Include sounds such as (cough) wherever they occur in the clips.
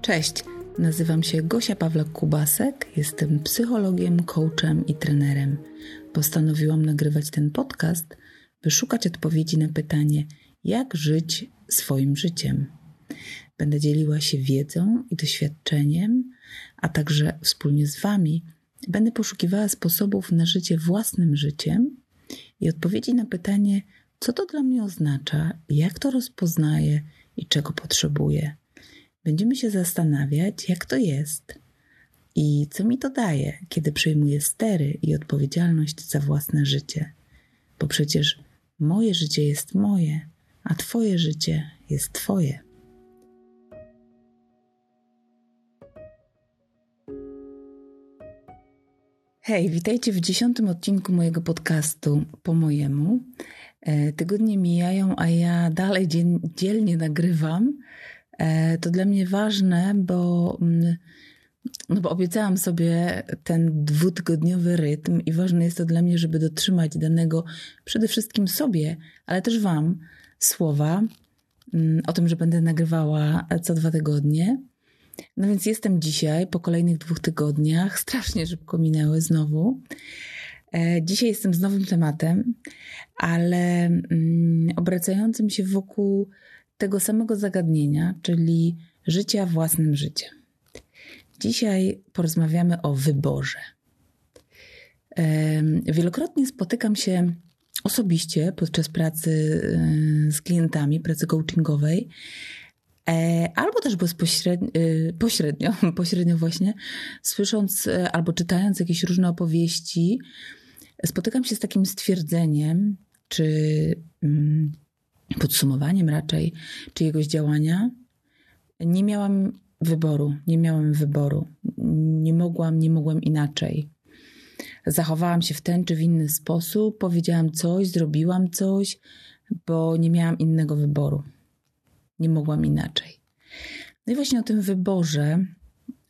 Cześć, nazywam się Gosia Pawlak-Kubasek, jestem psychologiem, coachem i trenerem. Postanowiłam nagrywać ten podcast, by szukać odpowiedzi na pytanie, jak żyć swoim życiem. Będę dzieliła się wiedzą i doświadczeniem, a także wspólnie z Wami będę poszukiwała sposobów na życie własnym życiem i odpowiedzi na pytanie, co to dla mnie oznacza, jak to rozpoznaję i czego potrzebuję. Będziemy się zastanawiać, jak to jest i co mi to daje, kiedy przejmuję stery i odpowiedzialność za własne życie. Bo przecież moje życie jest moje, a Twoje życie jest Twoje. Hej, witajcie w dziesiątym odcinku mojego podcastu po mojemu. E, tygodnie mijają, a ja dalej dzielnie nagrywam. E, to dla mnie ważne, bo, mm, no bo obiecałam sobie ten dwutygodniowy rytm i ważne jest to dla mnie, żeby dotrzymać danego przede wszystkim sobie, ale też Wam słowa mm, o tym, że będę nagrywała co dwa tygodnie. No więc jestem dzisiaj po kolejnych dwóch tygodniach, strasznie szybko minęły znowu. E, dzisiaj jestem z nowym tematem, ale mm, obracającym się wokół tego samego zagadnienia, czyli życia własnym życiem. Dzisiaj porozmawiamy o wyborze. Wielokrotnie spotykam się osobiście podczas pracy e, z klientami, pracy coachingowej, e, albo też bezpośrednio, e, pośrednio, (laughs) pośrednio właśnie, słysząc albo czytając jakieś różne opowieści, spotykam się z takim stwierdzeniem, czy mm, podsumowaniem raczej czyjegoś działania, nie miałam wyboru, nie miałam wyboru. Nie mogłam, nie mogłam inaczej. Zachowałam się w ten czy w inny sposób, powiedziałam coś, zrobiłam coś, bo nie miałam innego wyboru. Nie mogłam inaczej. No i właśnie o tym wyborze,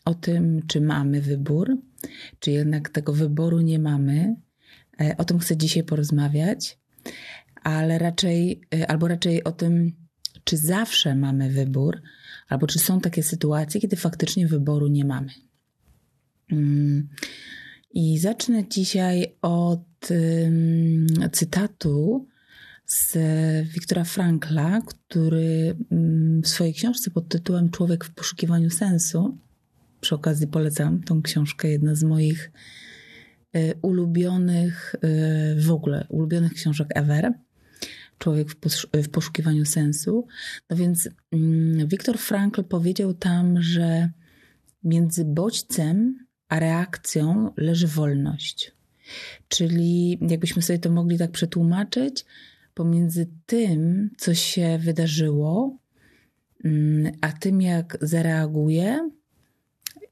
o tym, czy mamy wybór, czy jednak tego wyboru nie mamy, o tym chcę dzisiaj porozmawiać ale raczej, y, albo raczej o tym, czy zawsze mamy wybór, albo czy są takie sytuacje, kiedy faktycznie wyboru nie mamy. Mm. I zacznę dzisiaj od cytatu z Wiktora Frankla, który mm, w swojej książce pod tytułem Człowiek w poszukiwaniu sensu, przy okazji polecam tą książkę, jedna z moich ulubionych, y, w ogóle ulubionych książek ever człowiek w, poszukiwaniu sensu. No więc mm, Viktor Frankl powiedział tam, że między bodźcem a reakcją leży wolność. Czyli jakbyśmy sobie to mogli tak przetłumaczyć, pomiędzy tym, co się wydarzyło, mm, a tym, jak zareaguję,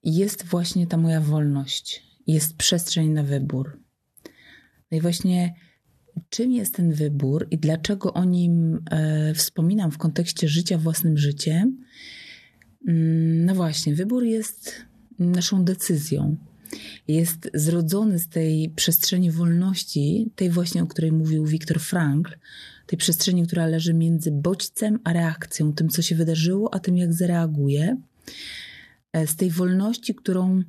jest właśnie ta moja wolność, jest przestrzeń na wybór. No i właśnie czym jest ten wybór i dlaczego o nim e, wspominam w kontekście życia własnym życiem. Mm, no właśnie, wybór jest naszą decyzją. Jest zrodzony z tej przestrzeni wolności, tej właśnie, o której mówił Viktor Frankl, tej przestrzeni, która leży między bodźcem a reakcją, tym, co się wydarzyło, a tym, jak zareaguje. E, z tej wolności, którą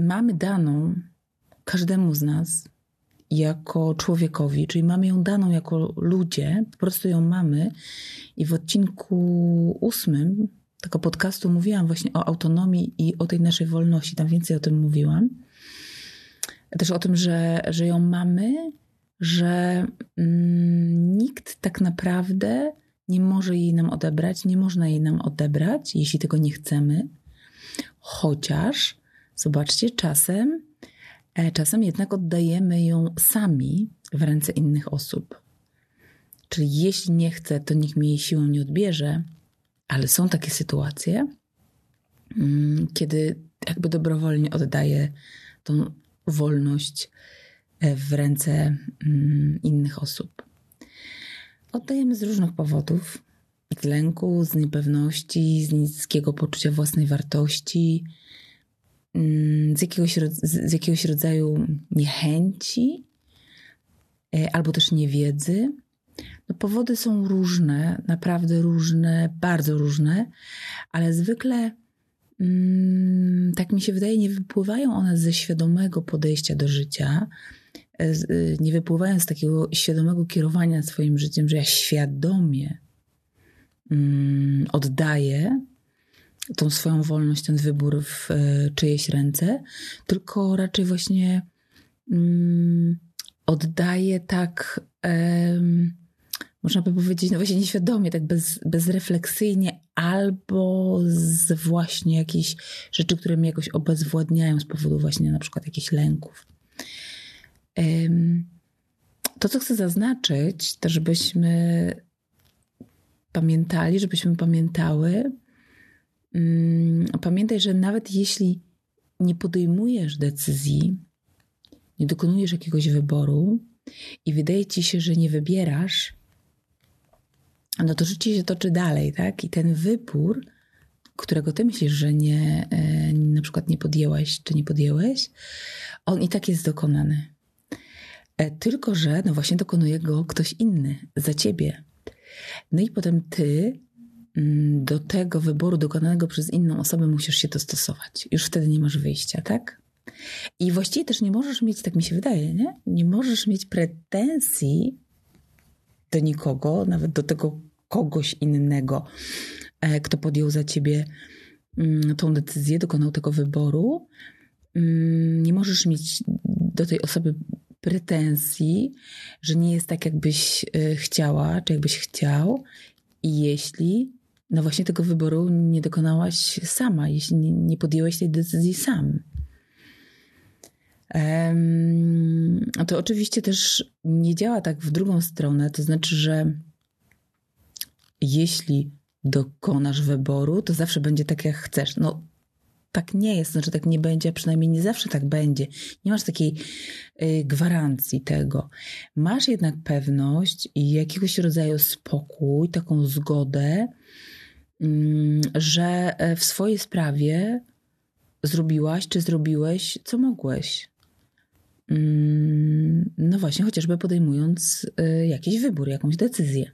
mamy daną każdemu z nas, jako człowiekowi, czyli mamy ją daną jako ludzie, po prostu ją mamy. I w odcinku ósmym tego podcastu mówiłam właśnie o autonomii i o tej naszej wolności. Tam więcej o tym mówiłam. Też o tym, że, że ją mamy, że mm, nikt tak naprawdę nie może jej nam odebrać, nie można jej nam odebrać, jeśli tego nie chcemy. Chociaż, zobaczcie, czasem E, czasem jednak oddajemy ją sami w ręce innych osób. Czyli jeśli nie chcę, to nikt mi jej siłą nie odbierze, ale są takie sytuacje, mm, kiedy jakby dobrowolnie oddaję tą wolność e, w ręce mm, innych osób. Oddajemy z różnych powodów: z lęku, z niepewności, z niskiego poczucia własnej wartości, z jakiegoś, z jakiegoś rodzaju niechęci e, albo też niewiedzy. No, powody są różne, naprawdę różne, bardzo różne, ale zwykle mm, tak mi się wydaje, nie wypływają one ze świadomego podejścia do życia, e, y, nie wypływają z takiego świadomego kierowania swoim życiem, że ja świadomie mm, oddaję tą swoją wolność, ten wybór w e, czyjeś ręce, tylko raczej właśnie mm, oddaję tak, można by powiedzieć, no właśnie nieświadomie, tak bez, bezrefleksyjnie, albo z właśnie jakichś rzeczy, które mnie jakoś obezwładniają z powodu właśnie na przykład jakichś lęków. To, co chcę zaznaczyć, to żebyśmy pamiętali, żebyśmy pamiętały, pamiętaj, że nawet jeśli nie podejmujesz decyzji, nie dokonujesz jakiegoś wyboru i wydaje ci się, że nie wybierasz, no to życie się toczy dalej, tak? I ten wybór, którego ty myślisz, że nie, e, na przykład nie podjęłaś, czy nie podjęłeś, on i tak jest dokonany. E, tylko, że no właśnie dokonuje go ktoś inny za ciebie. No i potem ty mm, do tego wyboru dokonanego przez inną osobę musisz się dostosować. Już wtedy nie masz wyjścia, tak? I właściwie też nie możesz mieć, tak mi się wydaje, nie? Nie możesz mieć pretensji do nikogo, nawet do tego kogoś innego, e, kto podjął za ciebie mm, tą decyzję, dokonał tego wyboru. Mm, nie możesz mieć do tej osoby pretensji, że nie jest tak, jakbyś e, chciała, czy jakbyś chciał. I jeśli no właśnie tego wyboru nie dokonałaś sama, jeśli nie podjęłeś tej decyzji sam. A to oczywiście też nie działa tak w drugą stronę, to znaczy, że jeśli dokonasz wyboru, to zawsze będzie tak, jak chcesz. No, tak nie jest, znaczy tak nie będzie, a przynajmniej nie zawsze tak będzie. Nie masz takiej y, gwarancji tego. Masz jednak pewność i jakiegoś rodzaju spokój, taką zgodę, że e, w swojej sprawie zrobiłaś czy zrobiłeś, co mogłeś. Mm, no właśnie, chociażby podejmując y, jakiś wybór, jakąś decyzję.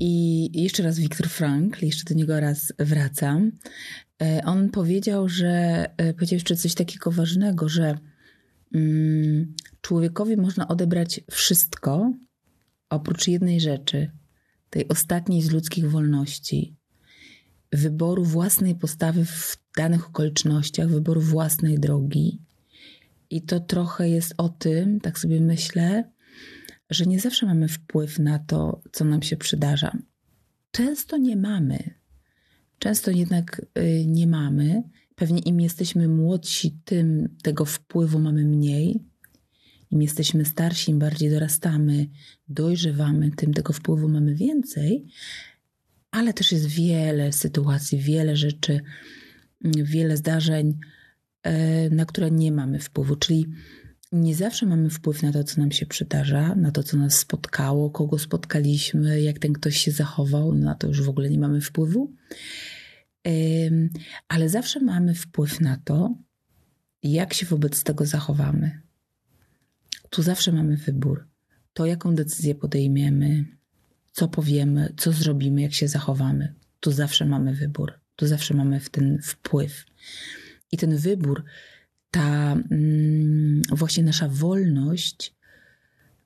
I jeszcze raz Wiktor Frankl, jeszcze do niego raz wracam. E, on powiedział, że e, powiedział jeszcze coś takiego ważnego, że mm, człowiekowi można odebrać wszystko oprócz jednej rzeczy, tej ostatniej z ludzkich wolności, wyboru własnej postawy w danych okolicznościach, wyboru własnej drogi. I to trochę jest o tym, tak sobie myślę, że nie zawsze mamy wpływ na to, co nam się przydarza. Często nie mamy. Często jednak y, nie mamy. Pewnie im jesteśmy młodsi, tym tego wpływu mamy mniej. Im jesteśmy starsi, im bardziej dorastamy, dojrzewamy, tym tego wpływu mamy więcej. Ale też jest wiele sytuacji, wiele rzeczy, wiele zdarzeń, y, na które nie mamy wpływu. Czyli nie zawsze mamy wpływ na to, co nam się przydarza, na to, co nas spotkało, kogo spotkaliśmy, jak ten ktoś się zachował, na to już w ogóle nie mamy wpływu. Ale zawsze mamy wpływ na to, jak się wobec tego zachowamy. Tu zawsze mamy wybór. To, jaką decyzję podejmiemy, co powiemy, co zrobimy, jak się zachowamy. Tu zawsze mamy wybór. Tu zawsze mamy w ten wpływ. I ten wybór ta mm, właśnie nasza wolność,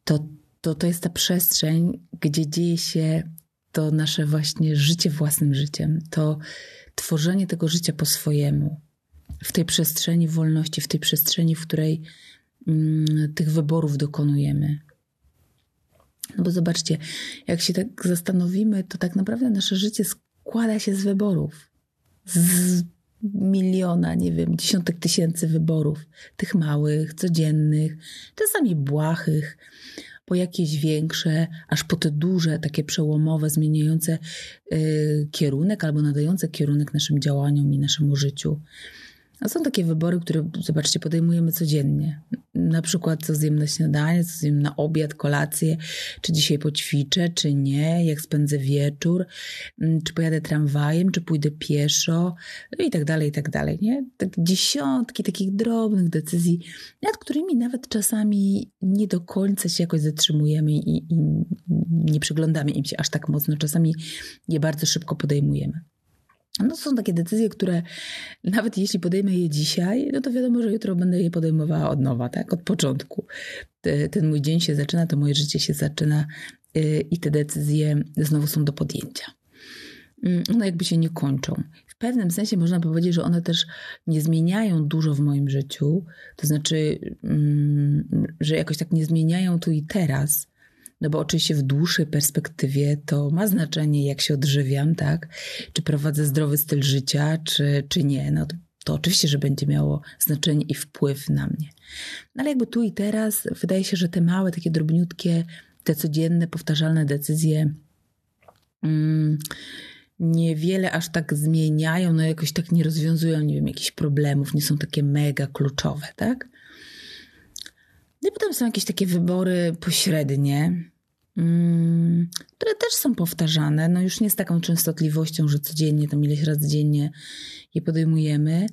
to, to, to jest ta przestrzeń, gdzie dzieje się to nasze właśnie życie własnym życiem, to tworzenie tego życia po swojemu, w tej przestrzeni wolności, w tej przestrzeni, w której tych wyborów dokonujemy. No bo zobaczcie, jak się tak zastanowimy, to tak naprawdę nasze życie składa się z wyborów. Z miliona, nie wiem, dziesiątek tysięcy wyborów, tych małych, codziennych, czasami błahych, po jakieś większe, aż po te duże, takie przełomowe, zmieniające y, kierunek albo nadające kierunek naszym działaniom i naszemu życiu. A są takie wybory, które, zobaczcie, podejmujemy codziennie. Na przykład, co zjem na śniadanie, co zjem na obiad, kolację, czy dzisiaj poćwiczę, czy nie, jak spędzę wieczór, mm, czy pojadę tramwajem, czy pójdę pieszo, no i tak dalej, i tak dalej, nie? Tak dziesiątki takich drobnych decyzji, nad którymi nawet czasami nie do końca się jakoś zatrzymujemy i, i nie przyglądamy im się aż tak mocno. Czasami je bardzo szybko podejmujemy. No są takie decyzje, które nawet jeśli podejmę je dzisiaj, no to wiadomo, że jutro będę je podejmowała od nowa, tak? Od początku. Ten mój dzień się zaczyna, to moje życie się zaczyna y, i te decyzje znowu są do podjęcia. Mm, one jakby się nie kończą. W pewnym sensie można powiedzieć, że one też nie zmieniają dużo w moim życiu, to znaczy, mm, że jakoś tak nie zmieniają tu i teraz, no bo oczywiście w dłuższej perspektywie to ma znaczenie, jak się odżywiam, tak? Czy prowadzę zdrowy styl życia, czy, czy nie. No to, to oczywiście, że będzie miało znaczenie i wpływ na mnie. No ale jakby tu i teraz wydaje się, że te małe, takie drobniutkie, te codzienne, powtarzalne decyzje mm, niewiele aż tak zmieniają, no jakoś tak nie rozwiązują, nie wiem, jakichś problemów, nie są takie mega kluczowe, tak? No i potem są jakieś takie wybory pośrednie, które też są powtarzane, no już nie z taką częstotliwością, że codziennie, tam ileś razy dziennie je podejmujemy.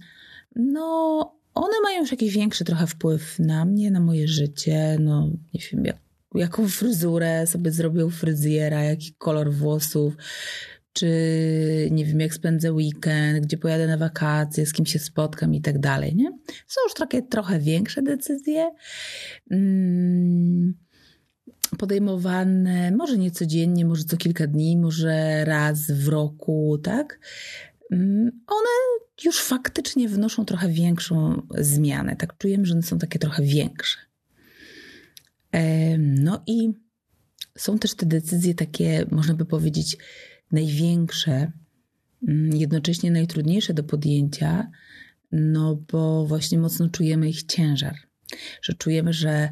No, one mają już jakiś większy trochę wpływ na mnie, na moje życie, no nie wiem, jak, jaką fryzurę sobie zrobił fryzjera, jaki kolor włosów, czy nie wiem, jak spędzę weekend, gdzie pojadę na wakacje, z kim się spotkam i tak dalej, nie? Są już takie trochę większe decyzje, mm, podejmowane może nie codziennie, może co kilka dni, może raz w roku, tak? Mm, one już faktycznie wnoszą trochę większą zmianę, tak czujemy, że one są takie trochę większe. No i są też te decyzje takie, można by powiedzieć, największe, mm, jednocześnie najtrudniejsze do podjęcia, no bo właśnie mocno czujemy ich ciężar. Że czujemy, że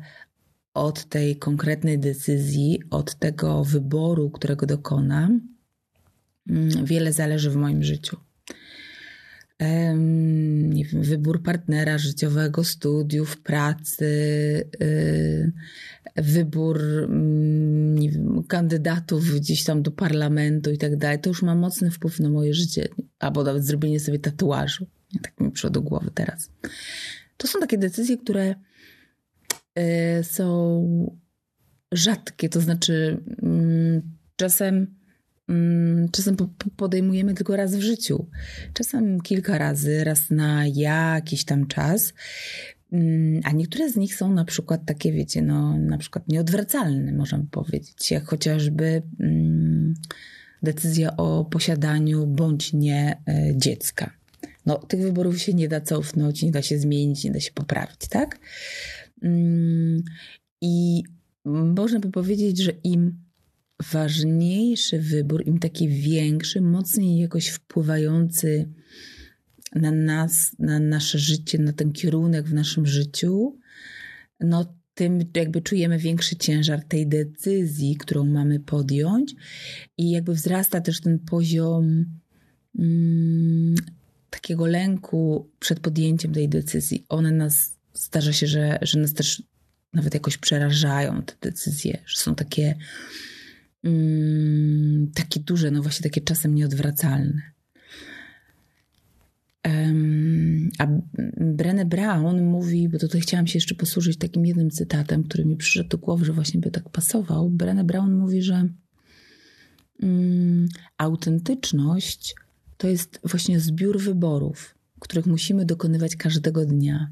od tej konkretnej decyzji, od tego wyboru, którego dokonam, mm, wiele zależy w moim życiu wybór partnera życiowego, studiów, pracy, y, wybór mm, wiem, kandydatów gdzieś tam do parlamentu i tak dalej, to już ma mocny wpływ na moje życie. Albo nawet zrobienie sobie tatuażu. Tak mi przyszło do głowy teraz. To są takie decyzje, które są rzadkie, to znaczy mm, czasem Mm, czasem podejmujemy tylko raz w życiu. Czasem kilka razy, raz na jakiś tam czas. Mm, a niektóre z nich są na przykład takie, wiecie, no na przykład nieodwracalne, możemy powiedzieć, jak chociażby decyzja o posiadaniu bądź nie e, dziecka. No, tych wyborów się nie da cofnąć, nie da się zmienić, nie da się poprawić, tak? I można by powiedzieć, że im ważniejszy wybór, im taki większy, mocniej jakoś wpływający na nas, na nasze życie, na ten kierunek w naszym życiu, no tym jakby czujemy większy ciężar tej decyzji, którą mamy podjąć i jakby wzrasta też ten poziom mm, takiego lęku przed podjęciem tej decyzji. One nas, zdarza się, że, że nas też nawet jakoś przerażają te decyzje, że są takie mm, takie duże, no właśnie takie czasem nieodwracalne. Um, a Brené Brown mówi, bo tutaj chciałam się jeszcze posłużyć takim jednym cytatem, który mi przyszedł do głowy, że właśnie by tak pasował. Brené Brown mówi, że um, autentyczność to jest właśnie zbiór wyborów, których musimy dokonywać każdego dnia.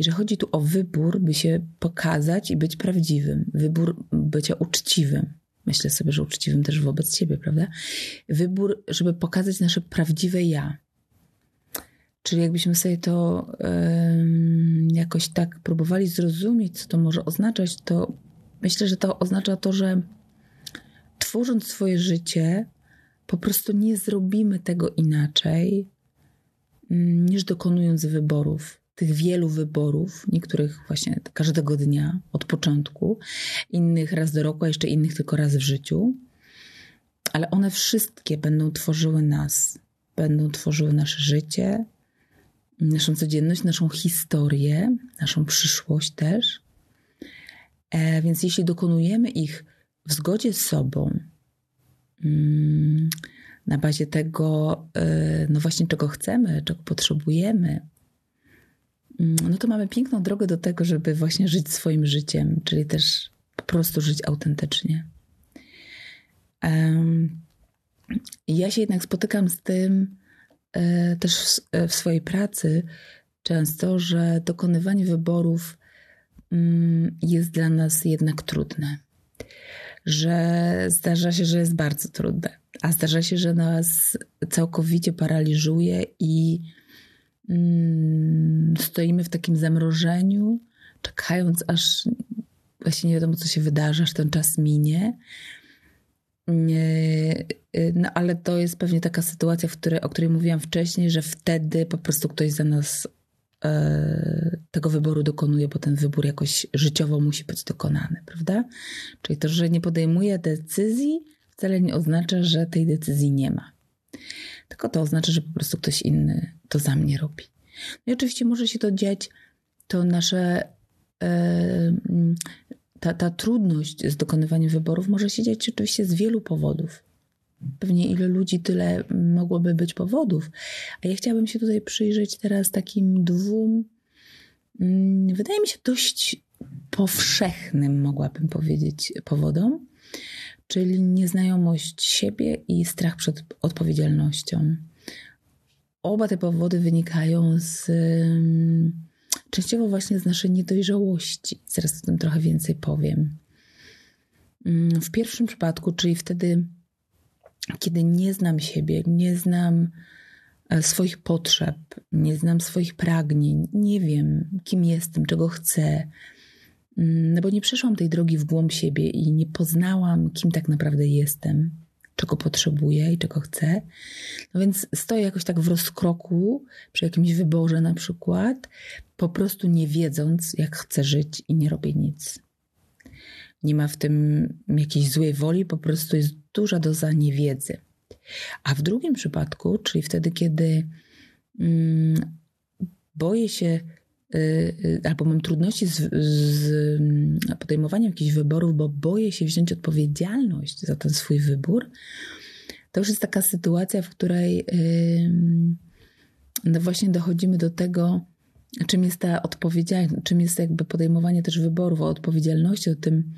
I że chodzi tu o wybór, by się pokazać i być prawdziwym, wybór bycia uczciwym myślę sobie, że uczciwym też wobec siebie, prawda? Wybór, żeby pokazać nasze prawdziwe ja. Czyli jakbyśmy sobie to um, jakoś tak próbowali zrozumieć, co to może oznaczać, to myślę, że to oznacza to, że tworząc swoje życie, po prostu nie zrobimy tego inaczej, mm, niż dokonując wyborów tych wielu wyborów, niektórych właśnie każdego dnia od początku, innych raz do roku, a jeszcze innych tylko raz w życiu, ale one wszystkie będą tworzyły nas, będą tworzyły nasze życie, naszą codzienność, naszą historię, naszą przyszłość też. E, więc jeśli dokonujemy ich w zgodzie z sobą, mm, na bazie tego, e, no właśnie czego chcemy, czego potrzebujemy, no to mamy piękną drogę do tego, żeby właśnie żyć swoim życiem, czyli też po prostu żyć autentycznie. Ja się jednak spotykam z tym e, też w swojej pracy często, że dokonywanie wyborów mm, jest dla nas jednak trudne. Że zdarza się, że jest bardzo trudne, a zdarza się, że nas całkowicie paraliżuje i mm, stoimy w takim zamrożeniu, czekając, aż właśnie nie wiadomo, co się wydarzy, aż ten czas minie. No ale to jest pewnie taka sytuacja, w której, o której mówiłam wcześniej, że wtedy po prostu ktoś za nas e, tego wyboru dokonuje, bo ten wybór jakoś życiowo musi być dokonany, prawda? Czyli to, że nie podejmuje decyzji, wcale nie oznacza, że tej decyzji nie ma. Tylko to oznacza, że po prostu ktoś inny to za mnie robi. No i oczywiście może się to dziać, to nasze e, ta, ta trudność z dokonywaniem wyborów może się dziać oczywiście z wielu powodów. Pewnie ile ludzi, tyle mogłoby być powodów. A ja chciałabym się tutaj przyjrzeć teraz takim dwóm, mm, wydaje mi się, dość powszechnym, mogłabym powiedzieć, powodom, czyli nieznajomość siebie i strach przed odpowiedzialnością. Oba te powody wynikają z częściowo właśnie z naszej niedojrzałości. Zaraz o tym trochę więcej powiem. Mm, w pierwszym przypadku, czyli wtedy, kiedy nie znam siebie, nie znam e, swoich potrzeb, nie znam swoich pragnień, nie wiem, kim jestem, czego chcę, mm, no bo nie przeszłam tej drogi w głąb siebie i nie poznałam, kim tak naprawdę jestem czego potrzebuję i czego chcę. No więc stoję jakoś tak w rozkroku przy jakimś wyborze na przykład, po prostu nie wiedząc, jak chcę żyć i nie robię nic. Nie ma w tym jakiejś złej woli, po prostu jest duża doza niewiedzy. A w drugim przypadku, czyli wtedy, kiedy mm, boję się albo mam trudności z, z, mm, podejmowaniem jakichś wyborów, bo boję się wziąć odpowiedzialność za ten swój wybór, to już jest taka sytuacja, w której no właśnie dochodzimy do tego, czym jest ta odpowiedzialność, czym jest jakby podejmowanie też wyborów, o odpowiedzialności, o tym,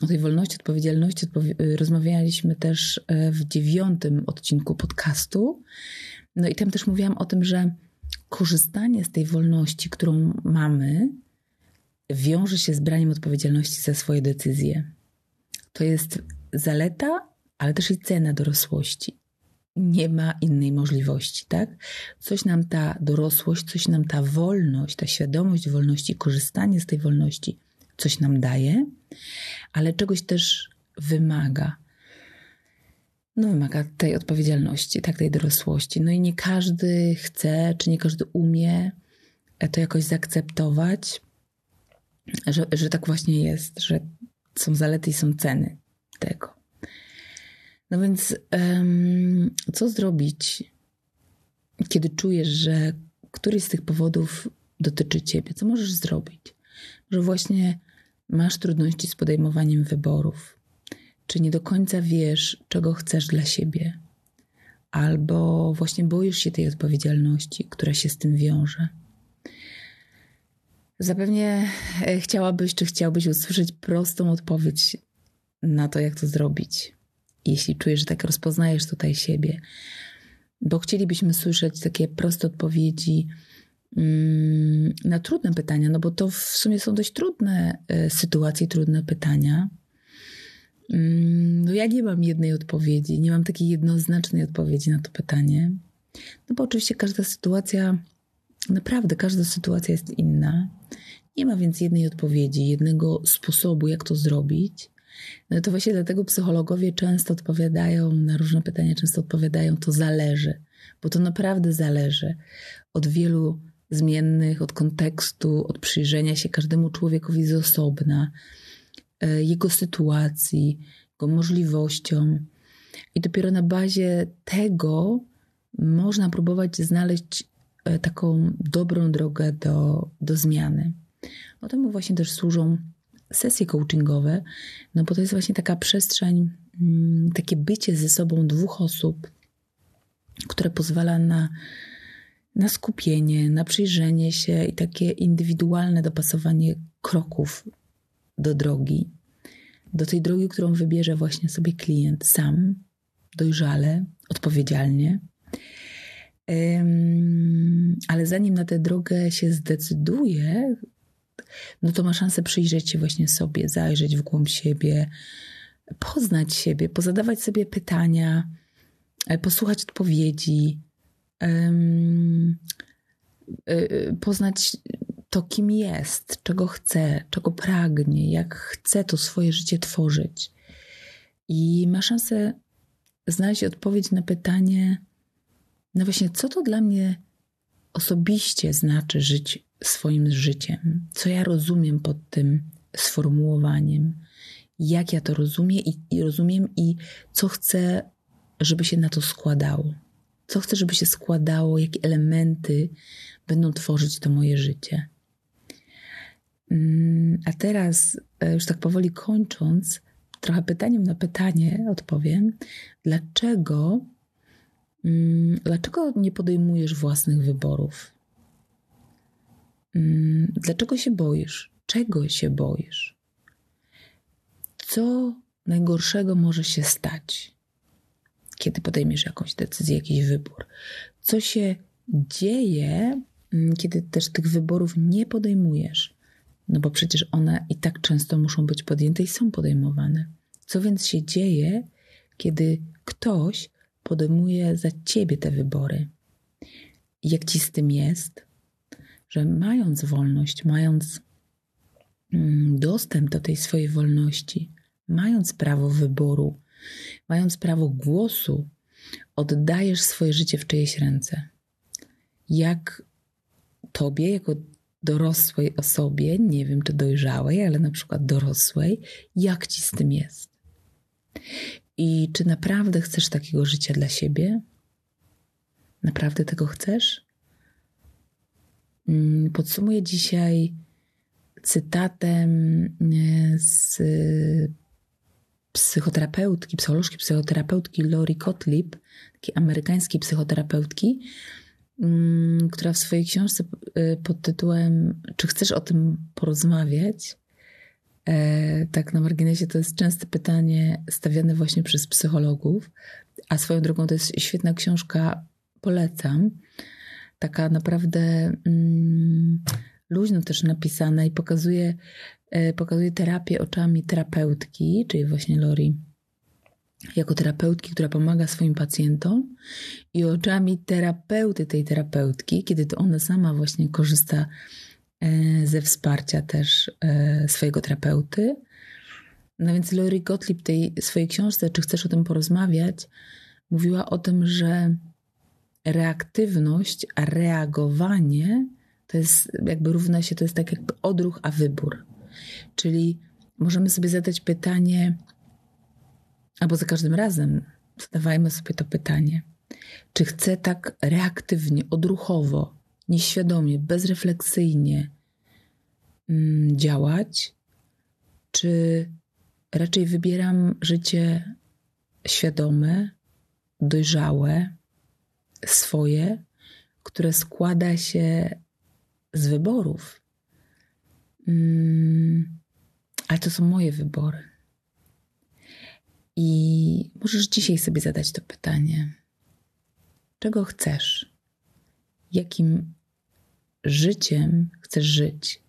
o tej wolności, odpowiedzialności. Y, rozmawialiśmy też e, w dziewiątym odcinku podcastu. No i tam też mówiłam o tym, że korzystanie z tej wolności, którą mamy, wiąże się z braniem odpowiedzialności za swoje decyzje. To jest zaleta, ale też i cena dorosłości. Nie ma innej możliwości, tak? Coś nam ta dorosłość, coś nam ta wolność, ta świadomość wolności, korzystanie z tej wolności, coś nam daje, ale czegoś też wymaga no, wymaga tej odpowiedzialności, tak, tej dorosłości. No i nie każdy chce, czy nie każdy umie to jakoś zaakceptować, że, że tak właśnie jest, że są zalety i są ceny tego. No więc, um, co zrobić, kiedy czujesz, że któryś z tych powodów dotyczy ciebie? Co możesz zrobić? Że właśnie masz trudności z podejmowaniem wyborów, czy nie do końca wiesz, czego chcesz dla siebie, albo właśnie boisz się tej odpowiedzialności, która się z tym wiąże. Zapewnie e, chciałabyś, czy chciałbyś usłyszeć prostą odpowiedź na to, jak to zrobić, jeśli czujesz, że tak rozpoznajesz tutaj siebie. Bo chcielibyśmy słyszeć takie proste odpowiedzi mm, na trudne pytania, no bo to w sumie są dość trudne e, sytuacje, trudne pytania. Mm, no ja nie mam jednej odpowiedzi, nie mam takiej jednoznacznej odpowiedzi na to pytanie. No bo oczywiście każda sytuacja, naprawdę każda sytuacja jest inna. Nie ma więc jednej odpowiedzi, jednego sposobu, jak to zrobić. No to właśnie dlatego psychologowie często odpowiadają na różne pytania, często odpowiadają, to zależy, bo to naprawdę zależy od wielu zmiennych, od kontekstu, od przyjrzenia się każdemu człowiekowi z osobna jego sytuacji, jego możliwościom. I dopiero na bazie tego można próbować znaleźć e, taką dobrą drogę do, do zmiany. O temu właśnie też służą sesje coachingowe, no bo to jest właśnie taka przestrzeń, mm, takie bycie ze sobą dwóch osób, które pozwala na, na skupienie, na przyjrzenie się i takie indywidualne dopasowanie kroków do drogi, do tej drogi, którą wybierze właśnie sobie klient sam, dojrzale, odpowiedzialnie. Ale zanim na tę drogę się zdecyduje, no to ma szansę przyjrzeć się właśnie sobie, zajrzeć w głąb siebie, poznać siebie, pozadawać sobie pytania, e, posłuchać odpowiedzi, e, e, poznać to, kim jest, czego chce, czego pragnie, jak chce to swoje życie tworzyć. I ma szansę znaleźć odpowiedź na pytanie, no właśnie, co to dla mnie osobiście znaczy żyć swoim życiem, co ja rozumiem pod tym sformułowaniem, jak ja to rozumiem i, i rozumiem i co chcę, żeby się na to składało. Co chcę, żeby się składało, jakie elementy będą tworzyć to moje życie. Mm, a teraz, e, już tak powoli kończąc, trochę pytaniem na pytanie odpowiem, dlaczego, mm, dlaczego nie podejmujesz własnych wyborów? Mm, dlaczego się boisz? Czego się boisz? Co najgorszego może się stać, kiedy podejmiesz jakąś decyzję, jakiś wybór? Co się dzieje, kiedy też tych wyborów nie podejmujesz? No bo przecież one i tak często muszą być podjęte i są podejmowane. Co więc się dzieje, kiedy ktoś podejmuje za ciebie te wybory? Jak ci z tym jest? Że mając wolność, mając mm, dostęp do tej swojej wolności, mając prawo wyboru, mając prawo głosu, oddajesz swoje życie w czyjeś ręce. Jak tobie, jako dorosłej osobie, nie wiem czy dojrzałej, ale na przykład dorosłej, jak ci z tym jest. I czy naprawdę chcesz takiego życia dla siebie? Naprawdę tego chcesz? Mm, podsumuję dzisiaj cytatem e, z psychoterapeutki, psycholożki, psychoterapeutki Lori Gottlieb, takiej amerykańskiej psychoterapeutki, która w swojej książce y, pod tytułem Czy chcesz o tym porozmawiać? E, tak na marginesie to jest częste pytanie stawiane właśnie przez psychologów, a swoją drogą to jest świetna książka, polecam. Taka naprawdę mm, luźno też napisana i pokazuje, e, pokazuje terapię oczami terapeutki, czyli właśnie Lori jako terapeutki, która pomaga swoim pacjentom i oczami terapeuty tej terapeutki, kiedy to ona sama właśnie korzysta e, ze wsparcia też e, swojego terapeuty. No więc Lori Gottlieb tej swojej książce, czy chcesz o tym porozmawiać, mówiła o tym, że reaktywność, a reagowanie to jest jakby równa się, to jest tak jakby odruch, a wybór. Czyli możemy sobie zadać pytanie, Albo za każdym razem zadawajmy sobie to pytanie: czy chcę tak reaktywnie, odruchowo, nieświadomie, bezrefleksyjnie mm, działać, czy raczej wybieram życie świadome, dojrzałe, swoje, które składa się z wyborów. Mm, ale to są moje wybory. I możesz dzisiaj sobie zadać to pytanie: czego chcesz? Jakim życiem chcesz żyć?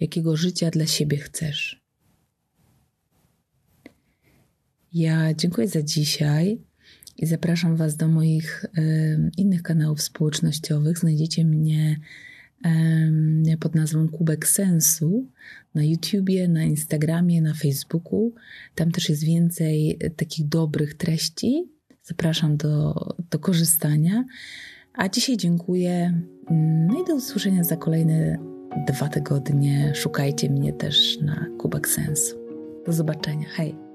Jakiego życia dla siebie chcesz? Ja dziękuję za dzisiaj i zapraszam Was do moich y, innych kanałów społecznościowych. Znajdziecie mnie pod nazwą Kubek Sensu na YouTubie, na Instagramie, na Facebooku. Tam też jest więcej takich dobrych treści. Zapraszam do, do korzystania. A dzisiaj dziękuję. No i do usłyszenia za kolejne dwa tygodnie. Szukajcie mnie też na Kubek Sensu. Do zobaczenia. Hej!